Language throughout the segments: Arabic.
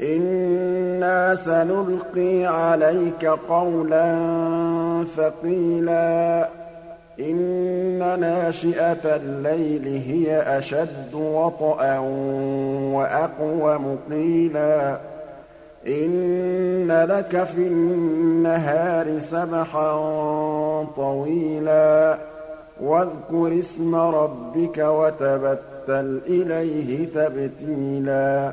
إنا سنلقي عليك قولا ثقيلا إن ناشئة الليل هي أشد وطئا وأقوم قيلا إن لك في النهار سبحا طويلا واذكر اسم ربك وتبتل إليه تبتيلا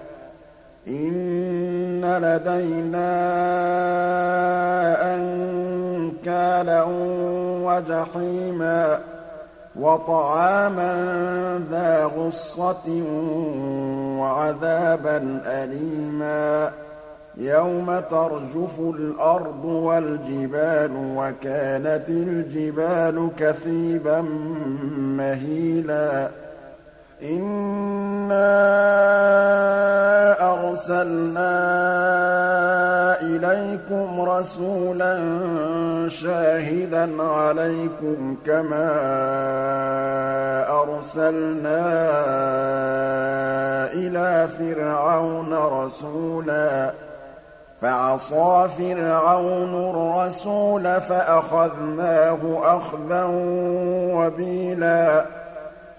إِنَّ لَدَيْنَا أَنكَالًا وَجَحِيمًا وَطَعَامًا ذَا غُصَّةٍ وَعَذَابًا أَلِيمًا يَوْمَ تَرْجُفُ الْأَرْضُ وَالْجِبَالُ وَكَانَتِ الْجِبَالُ كَثِيبًا مَّهِيلًا إِنَّا أَرْسَلْنَا إِلَيْكُمْ رَسُولًا شَاهِدًا عَلَيْكُمْ كَمَا أَرْسَلْنَا إِلَىٰ فِرْعَوْنَ رَسُولًا. فَعَصَىٰ فِرْعَوْنُ الرَّسُولَ فَأَخَذْنَاهُ أَخْذًا وَبِيلًا.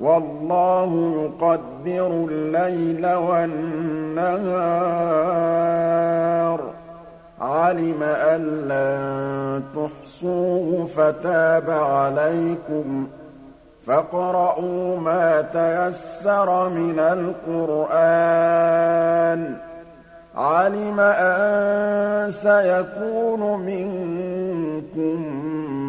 وَاللَّهُ يُقَدِّرُ اللَّيْلَ وَالنَّهَارَ ۚ. عَلِمَ أَن لَّن تُحْصُوهُ فَتَابَ عَلَيْكُمْ ۖ. فاقرؤوا مَا تَيَسَّرَ مِنَ الْقُرْآنِ ۚ. عَلِمَ أَن سَيَكُونُ مِنكُم